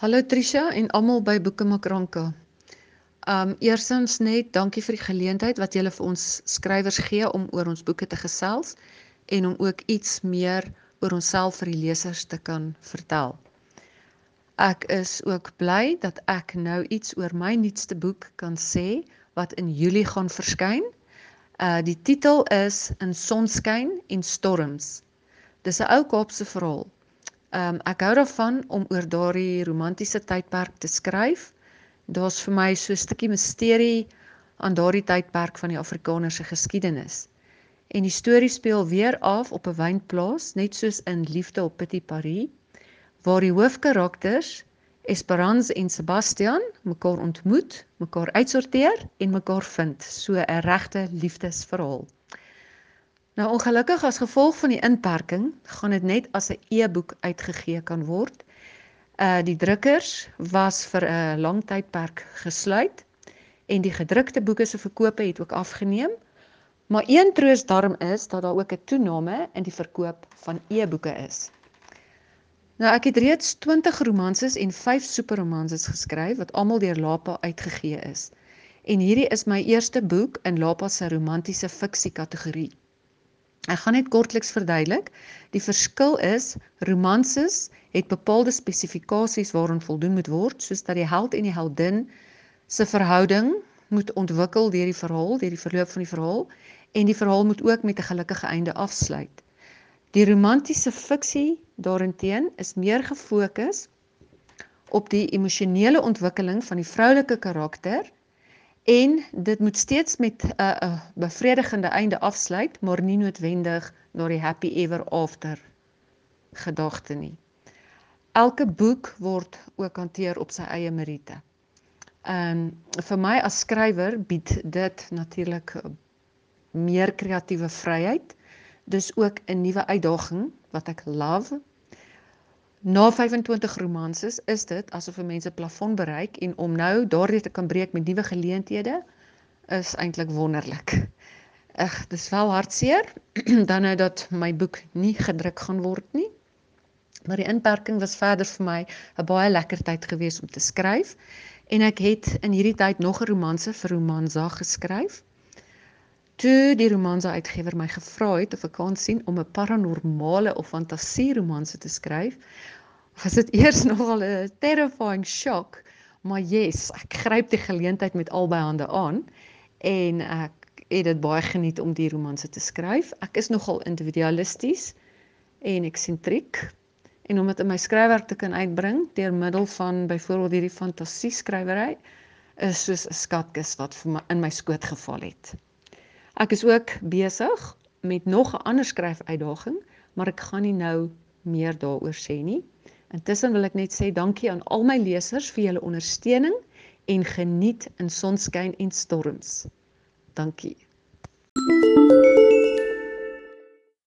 Hallo Trisha en almal by Boeke Makranka. Um eersins net dankie vir die geleentheid wat julle vir ons skrywers gee om oor ons boeke te gesels en om ook iets meer oor onsself vir die lesers te kan vertel. Ek is ook bly dat ek nou iets oor my nuutste boek kan sê wat in Julie gaan verskyn. Uh die titel is In sonskyn en storms. Dis 'n ou Kaapse verhaal Ehm um, ek hou daarvan om oor daardie romantiese tydperk te skryf. Daar's vir my so 'n stukkie misterie aan daardie tydperk van die Afrikaner se geskiedenis. En die storie speel weer af op 'n wynplaas, net soos in Liefde op Petit Paris, waar die hoofkarakters Esperance en Sebastian mekaar ontmoet, mekaar uitsorteer en mekaar vind. So 'n regte liefdesverhaal. Nou ongelukkig as gevolg van die inperking gaan dit net as 'n e-boek uitgegee kan word. Uh die drukkers was vir 'n lang tydperk gesluit en die gedrukte boeke se verkope het ook afgeneem. Maar een troos daarom is dat daar ook 'n toename in die verkoop van e-boeke is. Nou ek het reeds 20 romanses en 5 superromanses geskryf wat almal deur Lapa uitgegee is. En hierdie is my eerste boek in Lapa se romantiese fiksie kategorie. Ek gaan net kortliks verduidelik. Die verskil is romanses het bepaalde spesifikasies waaraan voldoen moet word, soos dat die held en die heldin se verhouding moet ontwikkel deur die verhaal, deur die verloop van die verhaal en die verhaal moet ook met 'n gelukkige einde afsluit. Die romantiese fiksie daarenteen is meer gefokus op die emosionele ontwikkeling van die vroulike karakter en dit moet steeds met 'n uh, uh, bevredigende einde afsluit, maar nie noodwendig na die happy ever after gedagte nie. Elke boek word ook hanteer op sy eie meriete. Ehm um, vir my as skrywer bied dit natuurlik meer kreatiewe vryheid. Dis ook 'n nuwe uitdaging wat ek love Na 25 romanses is dit asof 'n mens 'n plafon bereik en om nou daardie te kan breek met nuwe geleenthede is eintlik wonderlik. Ag, dis wel hartseer dan nou dat my boek nie gedruk gaan word nie. Maar die inperking was verder vir my 'n baie lekker tyd gewees om te skryf en ek het in hierdie tyd nog 'n romanse vir Romanza geskryf. Toe die romanse uitgewer my gevra het of ek kan sien om 'n paranormale of fantasieromanse te skryf, was dit eers nogal 'n terrifying shock, maar yes, ek gryp die geleentheid met albei hande aan en ek het dit baie geniet om die romanse te skryf. Ek is nogal individualisties en eksentriek en om dit in my skryfwerk te kan uitbring deur middel van byvoorbeeld hierdie fantasie skrywery is soos 'n skatkis wat vir my in my skoot geval het. Ek is ook besig met nog 'n ander skryfuitdaging, maar ek gaan nie nou meer daaroor sê nie. Intussen wil ek net sê dankie aan al my lesers vir julle ondersteuning en geniet in sonskyn en storms. Dankie. Thank you.